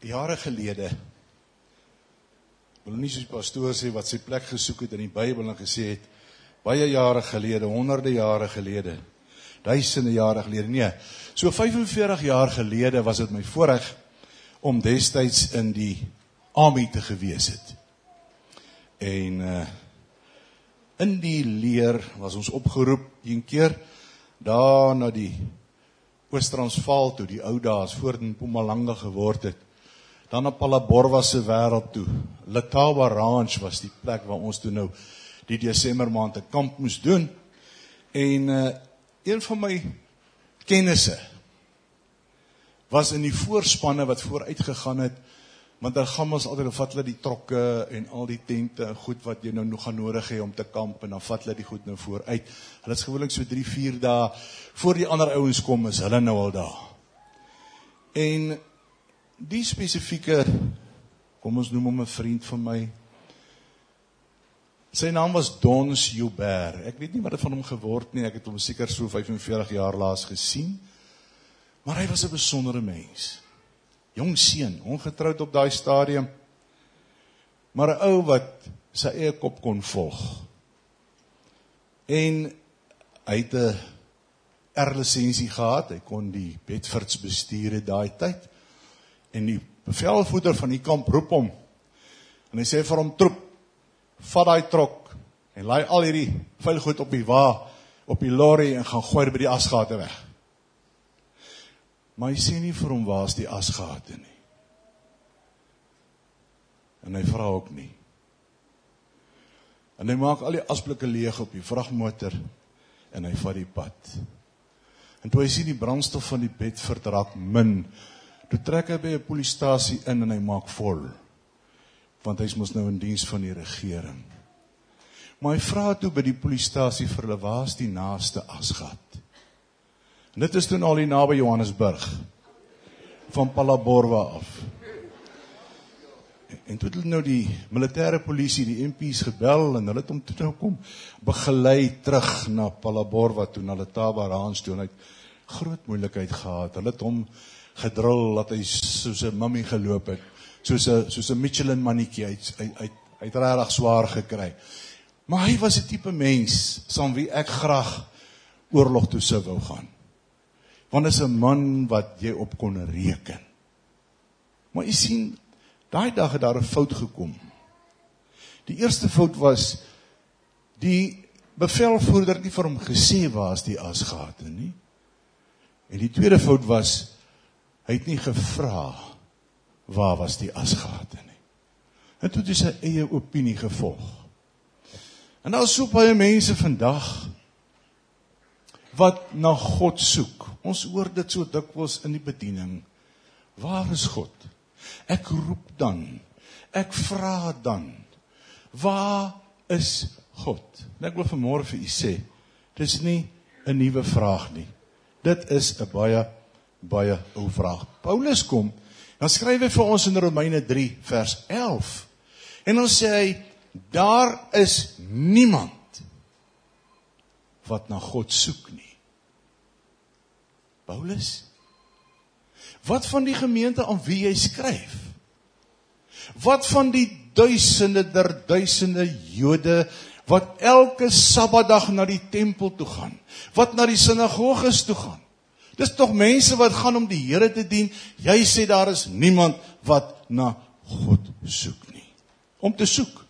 jare gelede wil nie soos die pastoor sê wat sy plek gesoek het in die Bybel en gesê het baie jare gelede, honderde jare gelede, duisende jare gelede. Nee, so 45 jaar gelede was dit my voorreg om destyds in die army te gewees het. En uh in die leer was ons opgeroep een keer daar na die Oos-Transvaal toe, die ou dae as voor in Mpumalanga geword het dan op Palaborwa se wêreld toe. Letaba Ranch was die plek waar ons toe nou die Desember maand 'n kamp moes doen. En uh een van my kennisse was in die voorspanne wat vooruit gegaan het want dan gaan ons altyd vat hulle die trokke en al die tente en goed wat jy nou nog gaan nodig hê om te kamp en dan vat hulle die goed nou vooruit. Hulle is gewoonlik so 3, 4 dae voor die ander ouens kom is hulle nou al daar. En die spesifieke kom ons noem hom 'n vriend van my. Sy naam was Dons Joubert. Ek weet nie wat het van hom geword nie. Ek het hom seker so 45 jaar laas gesien. Maar hy was 'n besondere mens. Jong seun, ongetroud op daai stadium. Maar 'n ou wat sy eie kop kon volg. En hy het 'n R-lisensie gehad. Hy kon die Bedfords bestuur daai tyd. En die bevelvoerder van die kamp roep hom. En hy sê vir hom troep, vat daai trok en laai al hierdie vuil goed op die wa op die lorry en gaan gooi by die asgate weg. Maar hy sê nie vir hom waar's die asgate nie. En hy vra ook nie. En hy maak al die asblikke leeg op die vragmotor en hy vat die pad. En toe hy sien die brandstof van die bed verdrak min, Toe trek hy by 'n polisiestasie in en hy maak vol. Want hy's mos nou in diens van die regering. Maar hy vra toe by die polisiestasie vir hulle waar's die naaste asgat. En dit is toe al hier naby Johannesburg van Palaborwa af. En toe het hulle nou die militêre polisie, die MP's gebel en hulle het hom toe nou kom begelei terug na Palaborwa toe na Letaba Ranch toe en hy het groot moeilikheid gehad. Hulle het hom gedrul dat hy soos 'n mummie geloop het, soos 'n soos 'n Michelin mannetjie uit uit uit uit regtig swaar gekry. Maar hy was 'n tipe mens saam wie ek graag oorlog toe sou wou gaan. Want is 'n man wat jy op kon reken. Maar jy sien, daai dag het daar 'n fout gekom. Die eerste fout was die bevelvoerder het nie vir hom gesê waar's die asgate nie. En die tweede fout was Hy het nie gevra waar was die asgate nie. En toe het hy sy eie opinie gevolg. En daar is so baie mense vandag wat na God soek. Ons hoor dit so dikwels in die bediening. Waar is God? Ek roep dan. Ek vra dan. Waar is God? En ek wil vanmôre vir u sê, dis nie 'n nuwe vraag nie. Dit is 'n baie baie ou vraag. Paulus kom, dan skryf hy vir ons in Romeine 3 vers 11. En dan sê hy daar is niemand wat na God soek nie. Paulus Wat van die gemeente aan wie jy skryf? Wat van die duisende der duisende Jode wat elke Sabbatdag na die tempel toe gaan? Wat na die sinagoges toe gaan? Dis tog mense wat gaan om die Here te dien. Jy sê daar is niemand wat na God soek nie. Om te soek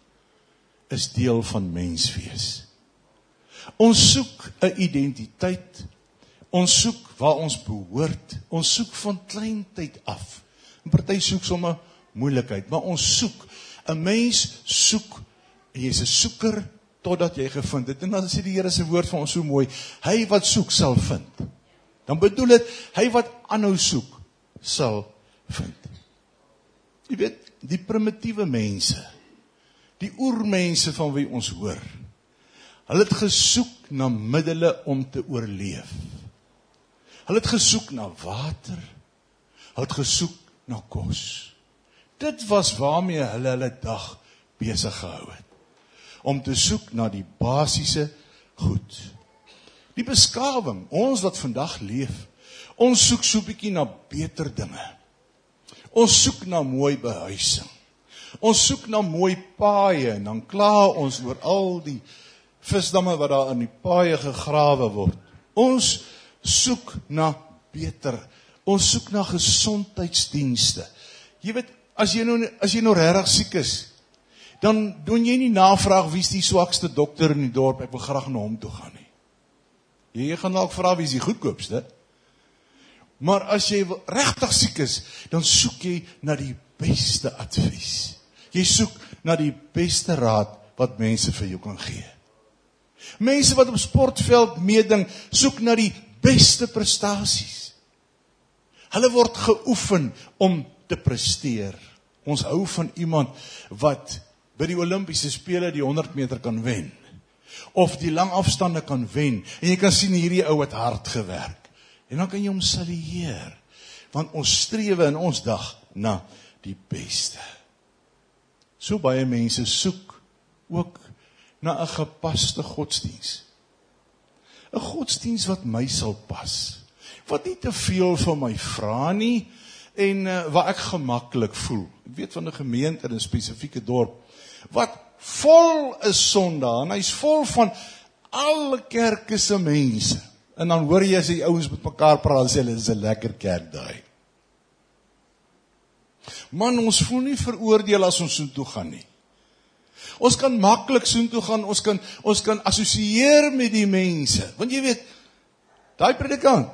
is deel van menswees. Ons soek 'n identiteit. Ons soek waar ons behoort. Ons soek van kleintyd af. 'n Party soek sommer moeilikheid, maar ons soek. 'n Mens soek en jy's 'n soeker totdat jy gevind het. En dan sê die Here se woord vir ons so mooi: Hy wat soek sal vind dan bedoel dit hy wat aanhou soek sal vind. Jy weet, die primitiewe mense, die oermense van wie ons hoor, hulle het gesoek na middele om te oorleef. Hulle het gesoek na water. Hulle het gesoek na kos. Dit was waarmee hulle hulle dag besig gehou het. Om te soek na die basiese goed. Die beskawing, ons wat vandag leef, ons soek so 'n bietjie na beter dinge. Ons soek na mooi behuising. Ons soek na mooi paaie en dan kla ons oor al die visdamme wat daar in die paaie gegrawe word. Ons soek na beter. Ons soek na gesondheidsdienste. Jy weet, as jy nou as jy nou regtig siek is, dan doen jy nie navraag wie's die swakste dokter in die dorp, ek wil graag na hom toe gaan nie. Jy gaan dalk vra wie's die goedkoopste. Maar as jy regtig siek is, dan soek jy na die beste advies. Jy soek na die beste raad wat mense vir jou kan gee. Mense wat op sportveld meeding, soek na die beste prestasies. Hulle word geoefen om te presteer. Ons hou van iemand wat by die Olimpiese spele die 100 meter kan wen of die lang afstande kan wen en jy kan sien hierdie ou het hard gewerk. En dan kan jy hom salueer want ons strewe in ons dag na die beste. So baie mense soek ook na 'n gepaste godsdiens. 'n Godsdiens wat my sal pas. Wat nie te veel van my vra nie en uh, waar ek gemaklik voel. Ek weet van 'n gemeente in 'n spesifieke dorp wat vol is sondae en hy's vol van alle kerke se mense. En dan hoor jy as die ouens met mekaar praat sê hulle is 'n lekker kerk daai. Man, ons voel nie veroordeel as ons soontoe gaan nie. Ons kan maklik soontoe gaan, ons kan ons kan assosieer met die mense. Want jy weet, daai predikant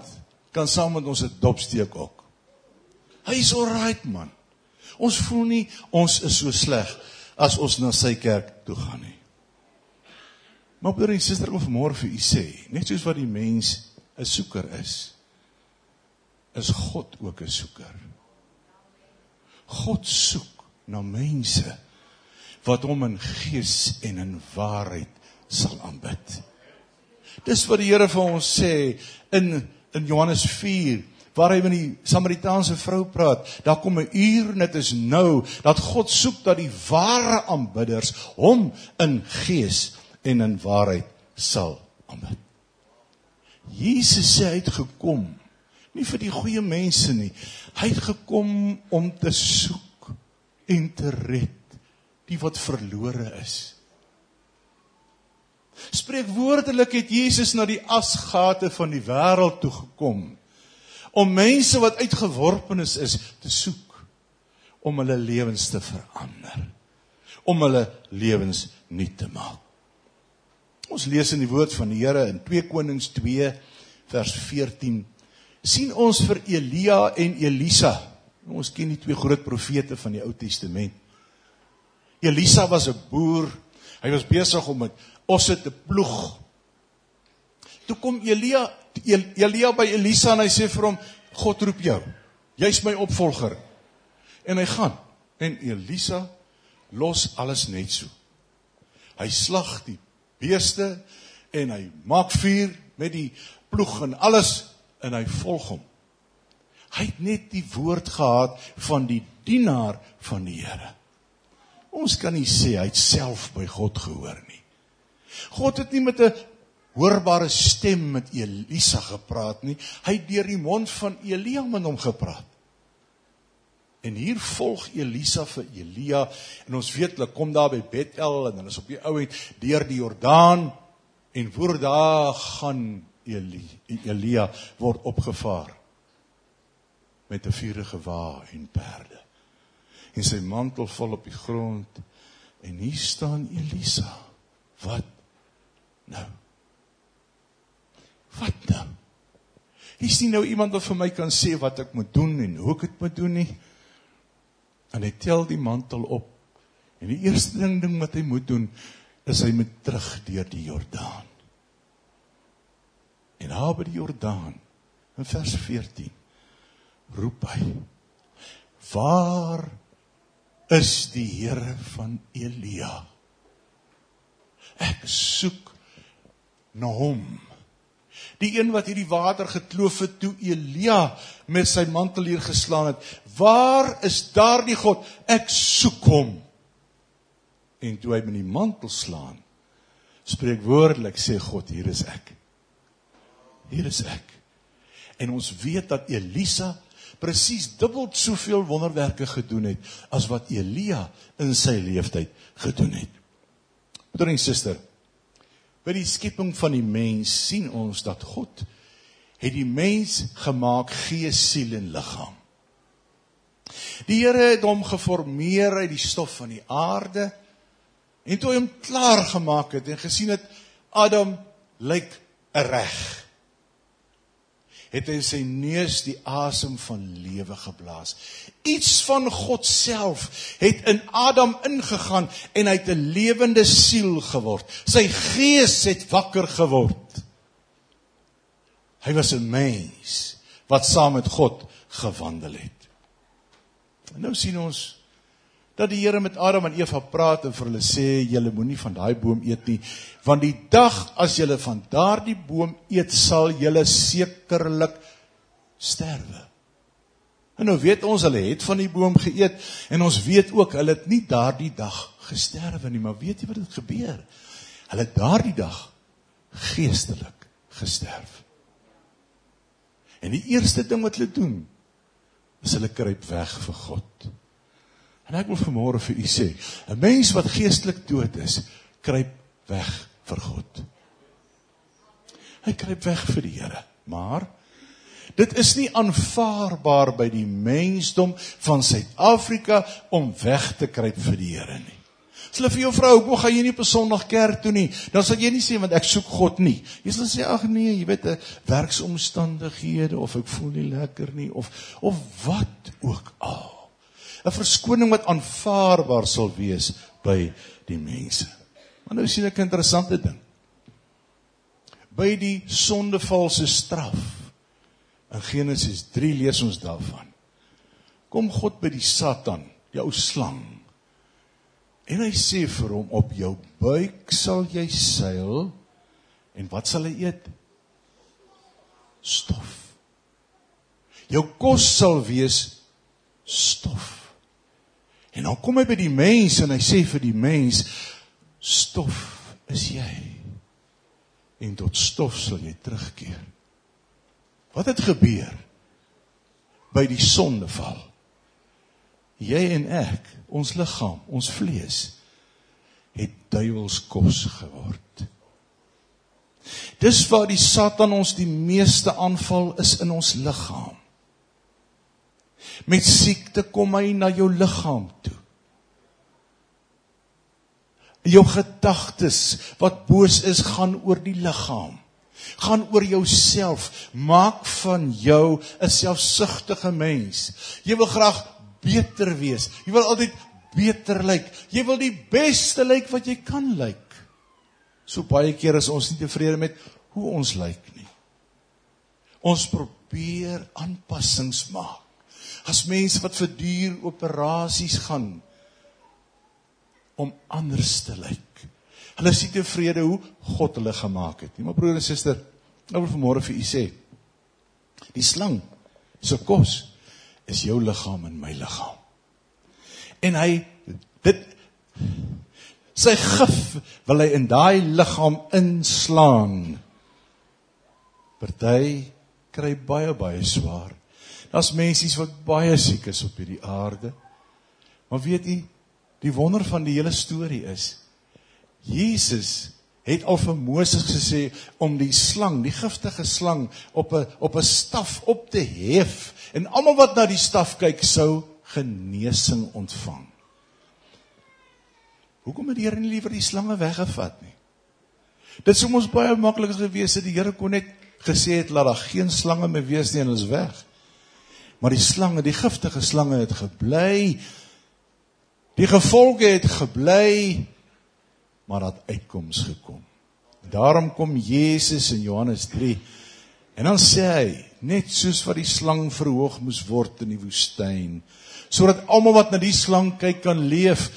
kan saam met ons 'n dop steek ook. Hy is alright man. Ons voel nie ons is so sleg as ons na sy kerk toe gaan nie. Maar broer en suster, wil vanmôre vir u sê, net soos wat die mens 'n soeker is, is God ook 'n soeker. God soek na mense wat hom in gees en in waarheid sal aanbid. Dis wat die Here vir ons sê in in Johannes 4 waar hy met die Samaritaanse vrou praat. Daar kom 'n uur en dit is nou dat God soek dat die ware aanbidders hom in gees en in waarheid sal aanbid. Jesus sê hy het gekom nie vir die goeie mense nie. Hy het gekom om te soek en te red die wat verlore is. Spreek woordelik het Jesus na die asgate van die wêreld toe gekom om mense wat uitgeworpenes is te soek om hulle lewens te verander om hulle lewens nuut te maak. Ons lees in die woord van die Here in 2 Konings 2 vers 14 sien ons vir Elia en Elisa. Ons ken die twee groot profete van die Ou Testament. Elisa was 'n boer. Hy was besig om met osse te ploeg. Toe kom Elia Elia by Elisa en hy sê vir hom God roep jou. Jy's my opvolger. En hy gaan en Elisa los alles net so. Hy slag die beeste en hy maak vuur met die ploeg en alles en hy volg hom. Hy het net die woord gehad van die dienaar van die Here. Ons kan nie sê hy het self by God gehoor nie. God het nie met 'n hoorbare stem met Elisa gepraat nie. Hy het deur die mond van Elia met hom gepraat. En hier volg Elisa vir Elia en ons weet hulle kom daar by Bethel en hulle is op die ou end deur die Jordaan en voor daar gaan Eli, Elia word opgevaar met 'n vuurige wa en perde en sy mantel val op die grond en hier staan Elisa. Wat nou? Wat nou? Is nie nou iemand wat vir my kan sê wat ek moet doen en hoe ek dit moet doen nie? En hy tel die mantel op. En die eerste ding ding wat hy moet doen is hy moet terug deur die Jordaan. En daar by die Jordaan in vers 14 roep hy: Waar is die Here van Elia. Ek soek na hom. Die een wat hierdie water gekloof het toe Elia met sy mantel hier geslaan het. Waar is daardie God? Ek soek hom. En toe hy met die mantel slaan, spreek woordelik sê God, hier is ek. Hier is ek. En ons weet dat Elisa presies dubbel soveel wonderwerke gedoen het as wat Elia in sy lewenstyd gedoen het. Broer en suster, by die skepping van die mens sien ons dat God het die mens gemaak gees, siel en liggaam. Die Here het hom geformeer uit die stof van die aarde en toe hy hom klaar gemaak het en gesien het Adam lyk reg het hy sy neus die asem van lewe geblaas. Iets van God self het in Adam ingegaan en hy het 'n lewende siel geword. Sy gees het wakker geword. Hy was 'n mens wat saam met God gewandel het. En nou sien ons dat die Here met Adam en Eva praat en vir hulle sê julle moenie van daai boom eet nie want die dag as julle van daardie boom eet sal julle sekerlik sterwe. En nou weet ons hulle het van die boom geëet en ons weet ook hulle het nie daardie dag gesterwe nie maar weet jy wat het gebeur? Hulle het daardie dag geestelik gesterf. En die eerste ding wat hulle doen is hulle kruip weg vir God. En ek wil vanmôre vir u sê, 'n mens wat geestelik dood is, kruip weg vir God. Hy kruip weg vir die Here. Maar dit is nie aanvaarbaar by die mensdom van Suid-Afrika om weg te kruip vir die Here nie. As hulle vir jou vra, "Hoekom gaan jy nie op 'n Sondag kerk toe nie?" Dan sal jy nie sê want ek soek God nie. Jy sal sê, "Ag nee, jy weet, werksomstandighede of ek voel nie lekker nie of of wat ook al." 'n verskoning wat aanvaarbaar sal wees by die mense. Maar nou sien ek 'n interessante ding. By die sondeval se straf in Genesis 3 lees ons daarvan. Kom God by die Satan, die ou slang. En hy sê vir hom op jou buik sal jy seil en wat sal hy eet? Stof. Jou kos sal wees stof. En dan kom hy by die mens en hy sê vir die mens stof is jy. En tot stof sal jy terugkeer. Wat het gebeur by die sondeval? Jy en ek, ons liggaam, ons vlees het duiwelskos geword. Dis waar die Satan ons die meeste aanval is in ons liggaam. Met siekte kom hy na jou liggaam toe. Jou gedagtes wat boos is, gaan oor die liggaam. Gaan oor jouself, maak van jou 'n selfsugtige mens. Jy wil graag beter wees. Jy wil altyd beter lyk. Jy wil die beste lyk wat jy kan lyk. So baie keer is ons nie tevrede met hoe ons lyk nie. Ons probeer aanpassings maak as mense wat vir duur operasies gaan om anders te lyk. Hulle is nie tevrede hoe God hulle gemaak het nie. Maar broer en suster, nou wil vanmôre vir u sê, die slang se kos is jou liggaam en my liggaam. En hy dit sy gif wil hy in daai liggaam inslaan. Party kry baie baie swaar Daar's mense wat baie siek is op hierdie aarde. Maar weet u, die wonder van die hele storie is Jesus het al vir Moses gesê om die slang, die giftige slang op 'n op 'n staf op te hef en almal wat na die staf kyk sou genesing ontvang. Hoekom het die Here nie liewer die slange weggevat nie? Dit sou mos baie maklik gewees het die Here kon net gesê het laat daar geen slange meer wees nie en is weg. Maar die slange, die giftige slange het gebly. Die gevolge het gebly, maar dat uitkoms gekom. Daarom kom Jesus in Johannes 3 en dan sê hy, net soos wat die slang verhoog moes word in die woestyn, sodat almal wat na die slang kyk kan leef,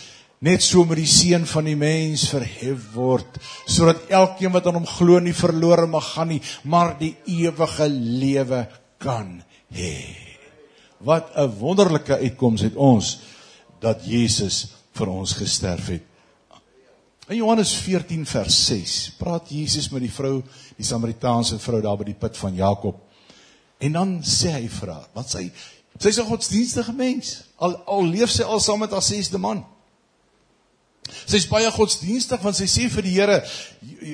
net so met die seun van die mens verhef word, sodat elkeen wat aan hom glo nie verlore mag gaan nie, maar die ewige lewe kan hê wat 'n wonderlike uitkoms het ons dat Jesus vir ons gesterf het. In Johannes 14 vers 6 praat Jesus met die vrou, die Samaritaanse vrou daar by die put van Jakob. En dan sê hy vir haar, want sy Sy's 'n godsdienstige mens. Al al leef sy al saam met haar sesde man. Sy's baie godsdienstig want sy sê vir die Here,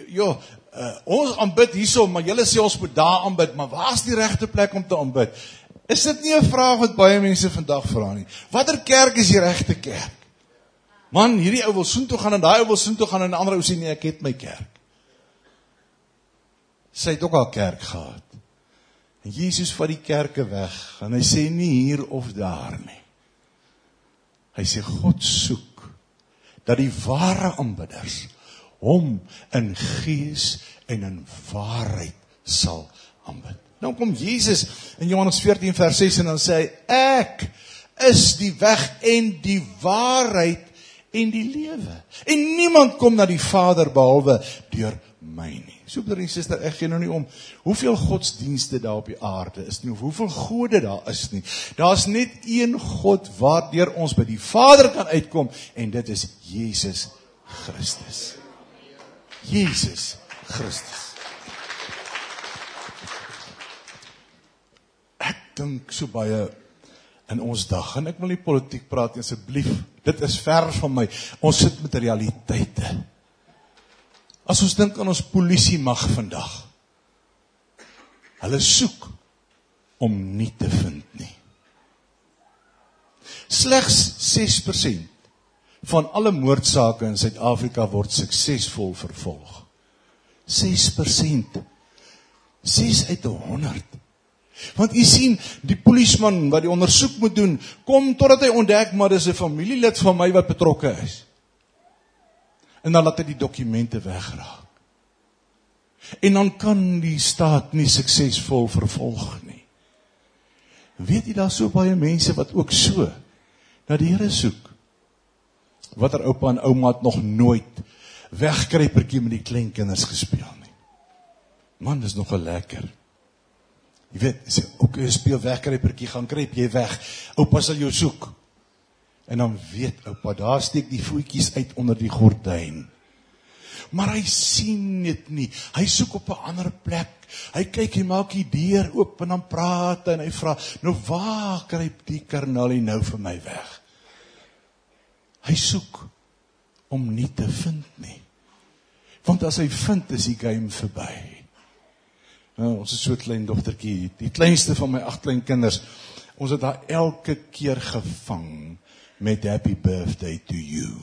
"Ja, uh, ons aanbid hierso, maar julle sê ons moet daar aanbid, maar waar's die regte plek om te aanbid?" Is dit nie 'n vraag wat baie mense vandag vra nie? Watter kerk is die regte kerk? Man, hierdie ou wil soontoe gaan en daai ou wil soontoe gaan en 'n ander ou sê nee, ek het my kerk. Sy het ook al kerk gehad. En Jesus vat die kerke weg en hy sê nie hier of daar nie. Hy sê God soek dat die ware aanbidders hom in gees en in waarheid sal aanbid. Nou kom Jesus in Johannes 14 vers 6 en dan sê hy ek is die weg en die waarheid en die lewe. En niemand kom na die Vader behalwe deur my nie. So broer en suster, ek gee nou nie om hoeveel godsdienste daar op die aarde is nie of hoeveel gode daar is nie. Daar's net een God waardeur ons by die Vader kan uitkom en dit is Jesus Christus. Jesus Christus. Ek dink so baie in ons dag en ek wil nie politiek praat nie asseblief. Dit is ver van my. Ons sit met realiteite. As ons dink aan ons polisie mag vandag. Hulle soek om nie te vind nie. Slegs 6% van alle moordsake in Suid-Afrika word suksesvol vervolg. 6%. 6 uit 100. Want u sien, die polisman wat die ondersoek moet doen, kom totdat hy ontdek maar dis 'n familielid van my wat betrokke is en dan laat hy die dokumente wegraak. En dan kan die staat nie suksesvol vervolg nie. Weet jy daar so baie mense wat ook so na die Here soek. Watter oupa en ouma het nog nooit wegkruipertjie met die kleinkinders gespeel nie. Man, dis nog lekker. Jy weet, as jy ook speel wegkruipertjie gaan kruip jy weg. Oupa sal jou soek. En dan weet oupa, daar steek die voetjies uit onder die gordyn. Maar hy sien dit nie. Hy soek op 'n ander plek. Hy kyk, hy maak die deur oop en dan praat en hy vra, "Nou waar kruip die karnalie nou vir my weg?" Hy soek om nie te vind nie. Want as hy vind, is die game verby. Nou, ons is so klein dogtertjie, die kleinste van my agt klein kinders. Ons het haar elke keer gevang met happy birthday to you.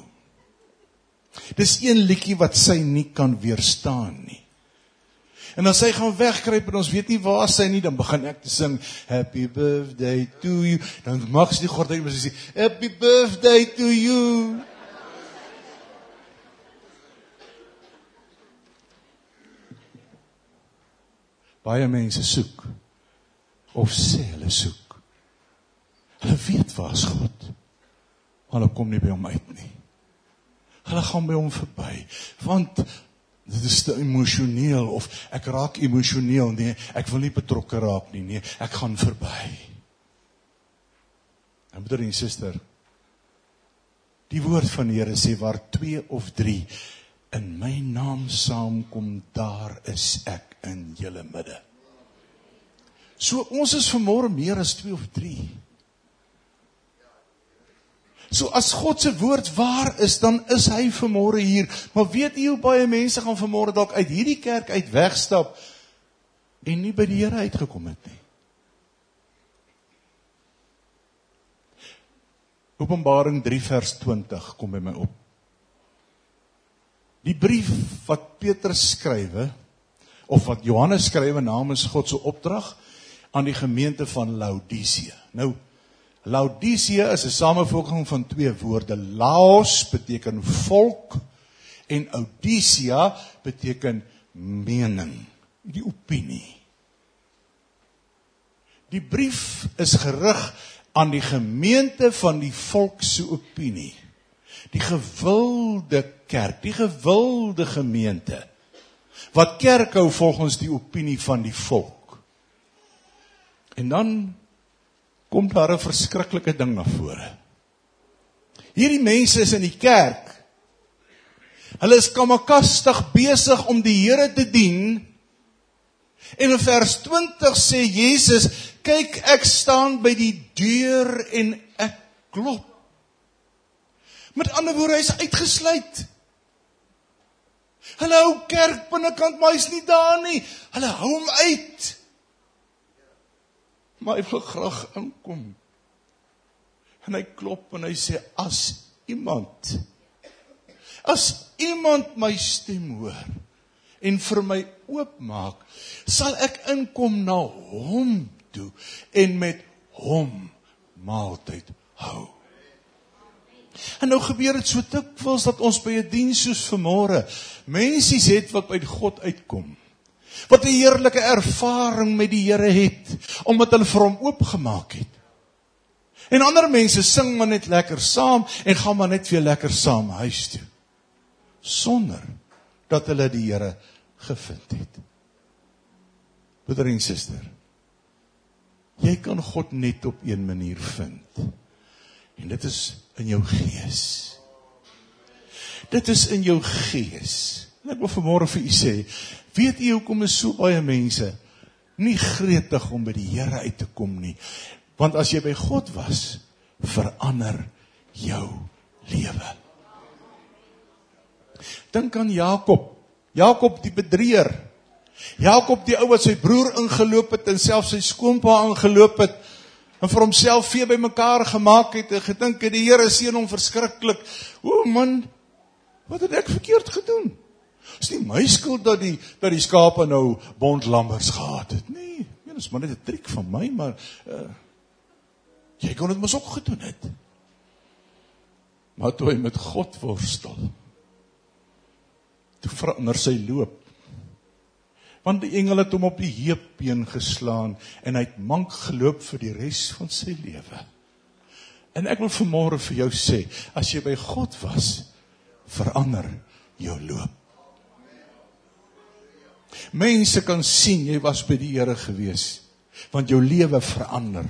Dis een liedjie wat sy nie kan weerstaan nie. En as sy gaan wegkruip en ons weet nie waar sy nie, dan begin ek te sing happy birthday to you. Dan maak sy die gordyn en sy sê happy birthday to you. Baie mense soek of sê hulle soek. Hulle weet waar's God hulle kom nie by hom uit nie. Hulle gaan by hom verby want dit is te emosioneel of ek raak emosioneel nee, ek wil nie betrokke raak nie nee, ek gaan verby. En broer en suster, die woord van die Here sê waar 2 of 3 in my naam saamkom, daar is ek in julle midde. So ons is vanmôre meer as 2 of 3. So as God se woord waar is, dan is hy vanmôre hier. Maar weet jy hoe baie mense gaan vanmôre dalk uit hierdie kerk uit wegstap en nie by die Here uitgekom het nie. Openbaring 3 vers 20 kom by my op. Die brief wat Petrus skrywe of wat Johannes skrywe namens God se opdrag aan die gemeente van Laodicea. Nou Laodicea is 'n samevoeging van twee woorde. Laos beteken volk en Odicea beteken mening, die opinie. Die brief is gerig aan die gemeente van die volk se opinie. Die gewilde kerk, die gewilde gemeente wat kerk hou volgens die opinie van die volk. En dan kom daar 'n verskriklike ding na vore. Hierdie mense is in die kerk. Hulle is kamakastig besig om die Here te dien En in vers 20 sê Jesus, kyk ek staan by die deur en ek klop. Met ander woorde, hy's uitgesluit. Hulle hou kerk binnekant, maar hy's nie daar nie. Hulle hou hom uit. Maar hy wil graag inkom. En hy klop en hy sê as iemand as iemand my stem hoor en vir my oopmaak, sal ek inkom na hom toe en met hom maaltyd hou. En nou gebeur dit so dikwels dat ons by 'n diens soos vanmôre mense het wat by God uitkom. Wat 'n heerlike ervaring met die Here het omdat hulle vir hom oopgemaak het. En ander mense sing maar net lekker saam en gaan maar net weer lekker saam huis toe. Sonder dat hulle die Here gevind het. Broeder en suster, jy kan God net op een manier vind. En dit is in jou gees. Dit is in jou gees. En ek wil vanmôre vir u sê, weet u hoekom is so baie mense nie gretig om by die Here uit te kom nie? Want as jy by God was, verander jou lewe. Dink aan Jakob. Jakob die bedrieër. Jakob die ou wat sy broer ingeloop het en self sy skoonpa ingeloop het en vir homself vee bymekaar gemaak het en gedink het die Here seën hom verskriklik. O man, wat het ek verkeerd gedoen? Is nie my skuld dat die dat die skape nou bondlammers gehad het nie. Ja, dis maar net 'n triek van my, maar uh, jy kon dit mos ook gedoen het. Maar toe hy met God worstel, toe verander sy loop. Want die engele het hom op die heupbeen geslaan en hy het mank geloop vir die res van sy lewe. En ek wil vanmôre vir jou sê, as jy by God was, verander jou loop. Mense kan sien jy was by die Here gewees, want jou lewe verander.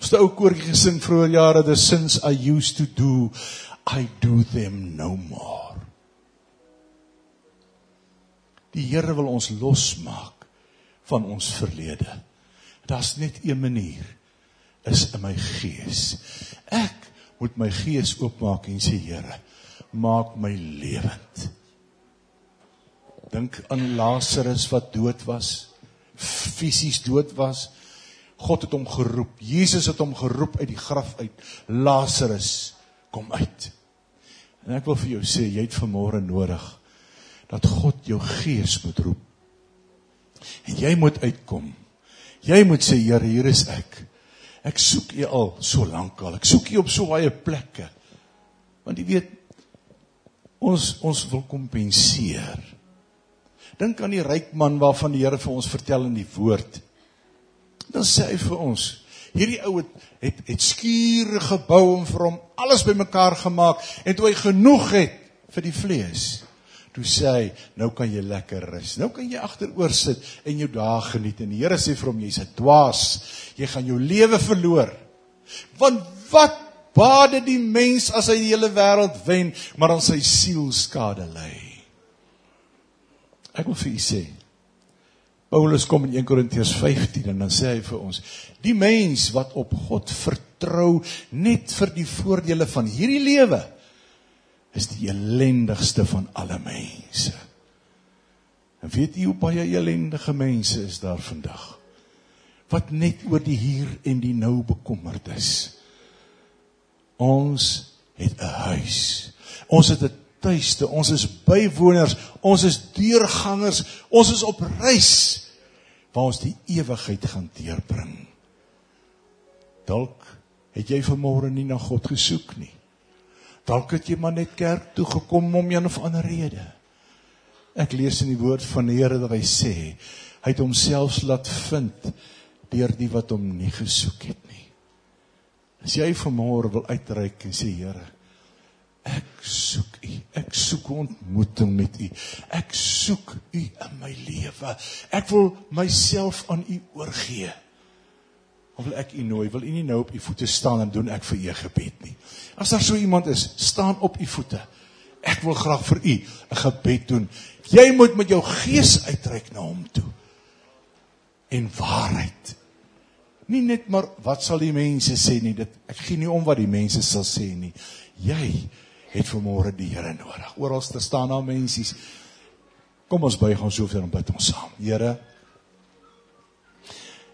Ons het ou koortjie gesing vroeër jare, the sins I used to do, I do them no more. Die Here wil ons losmaak van ons verlede. Daar's net een manier is in my gees. Ek moet my gees oopmaak en sê Here, maak my lewend. Dink aan Lazarus wat dood was, fisies dood was. God het hom geroep. Jesus het hom geroep uit die graf uit. Lazarus, kom uit. En ek wil vir jou sê, jy het vanmôre nodig dat God jou gees moet roep. En jy moet uitkom. Jy moet sê Here, hier is ek. Ek soek U al so lank al. Ek soek U op so baie plekke. Want jy weet ons ons wil kompenseer. Dink aan die ryk man waarvan die Here vir ons vertel in die woord. Dan sê hy vir ons, hierdie ou het het, het skure gebou en vir hom alles bymekaar gemaak en toe hy genoeg het vir die vlees toe sê hy, nou kan jy lekker rus. Nou kan jy agteroor sit en jou dae geniet. En die Here sê vir hom, jy's 'n dwaas. Jy gaan jou lewe verloor. Want wat baat die mens as hy die hele wêreld wen, maar aan sy siel skade ly? Ek wil vir u sê, Paulus kom in 1 Korintiërs 15 en dan sê hy vir ons, die mens wat op God vertrou net vir die voordele van hierdie lewe, is die elendigste van alle mense. En weet jy hoe baie elendige mense is daar vandag? Wat net oor die hier en die nou bekommerd is. Ons het 'n huis. Ons het 'n tuiste. Ons is bywoners. Ons is deurgangers. Ons is op reis waar ons die ewigheid gaan deurbring. Dalk het jy vanmôre nie na God gesoek nie. Dalk het jy maar net kerk toe gekom om een of ander rede. Ek lees in die woord van die Here dat hy sê hy het homself laat vind deur die wat hom nie gesoek het nie. As jy vanmôre wil uitreik en sê Here, ek soek U. Ek soek ontmoeting met U. Ek soek U in my lewe. Ek wil myself aan U oorgee. Of wil ek u nooi, wil u nie nou op u voete staan en doen ek vir u gebed nie. As daar so iemand is, staan op u voete. Ek wil graag vir u 'n gebed doen. Jy moet met jou gees uitreik na hom toe. en waarheid. Nie net maar wat sal die mense sê nie, dit ek gee nie om wat die mense sal sê nie. Jy het vanmôre die Here nodig. Oral staan daar mensies. Kom ons buig ons hoofde en bid ons saam. Here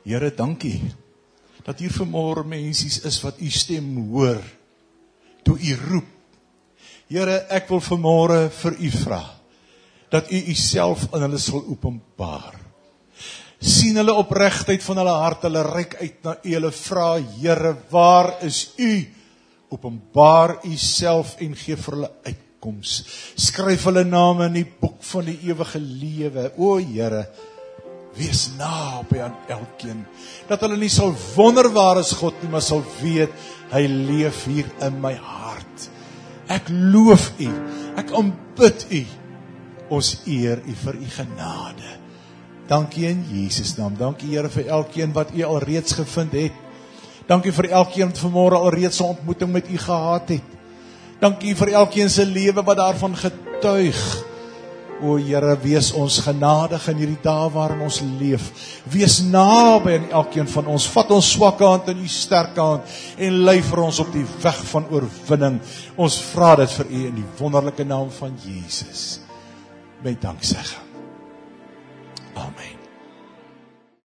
Here, dankie dat hier vanmôre mensies is wat u stem hoor toe u roep. Here, ek wil vanmôre vir u vra dat u u self aan hulle sal openbaar sien hulle opregtheid van hulle hart, hulle reik uit na U, hulle vra, Here, waar is U? Openbaar U self en gee vir hulle uitkoms. Skryf hulle name in die boek van die ewige lewe. O Here, wees naby aan elkeen. Dat hulle nie sal wonder waar is God nie, maar sal weet hy leef hier in my hart. Ek loof U. Ek aanbid U. Ons eer U vir U genade. Dankie in Jesus naam. Dankie Here vir elkeen wat U alreeds gevind het. Dankie vir elkeen wat vanmôre alreeds 'n ontmoeting met U gehad het. Dankie vir elkeen se lewe wat daarvan getuig. O Here, wees ons genadig in hierdie dae waarin ons leef. Wees naby aan elkeen van ons. Vat ons swakke hand in U sterke hand en lei vir ons op die weg van oorwinning. Ons vra dit vir U in die wonderlike naam van Jesus. Met danksegging. Amen.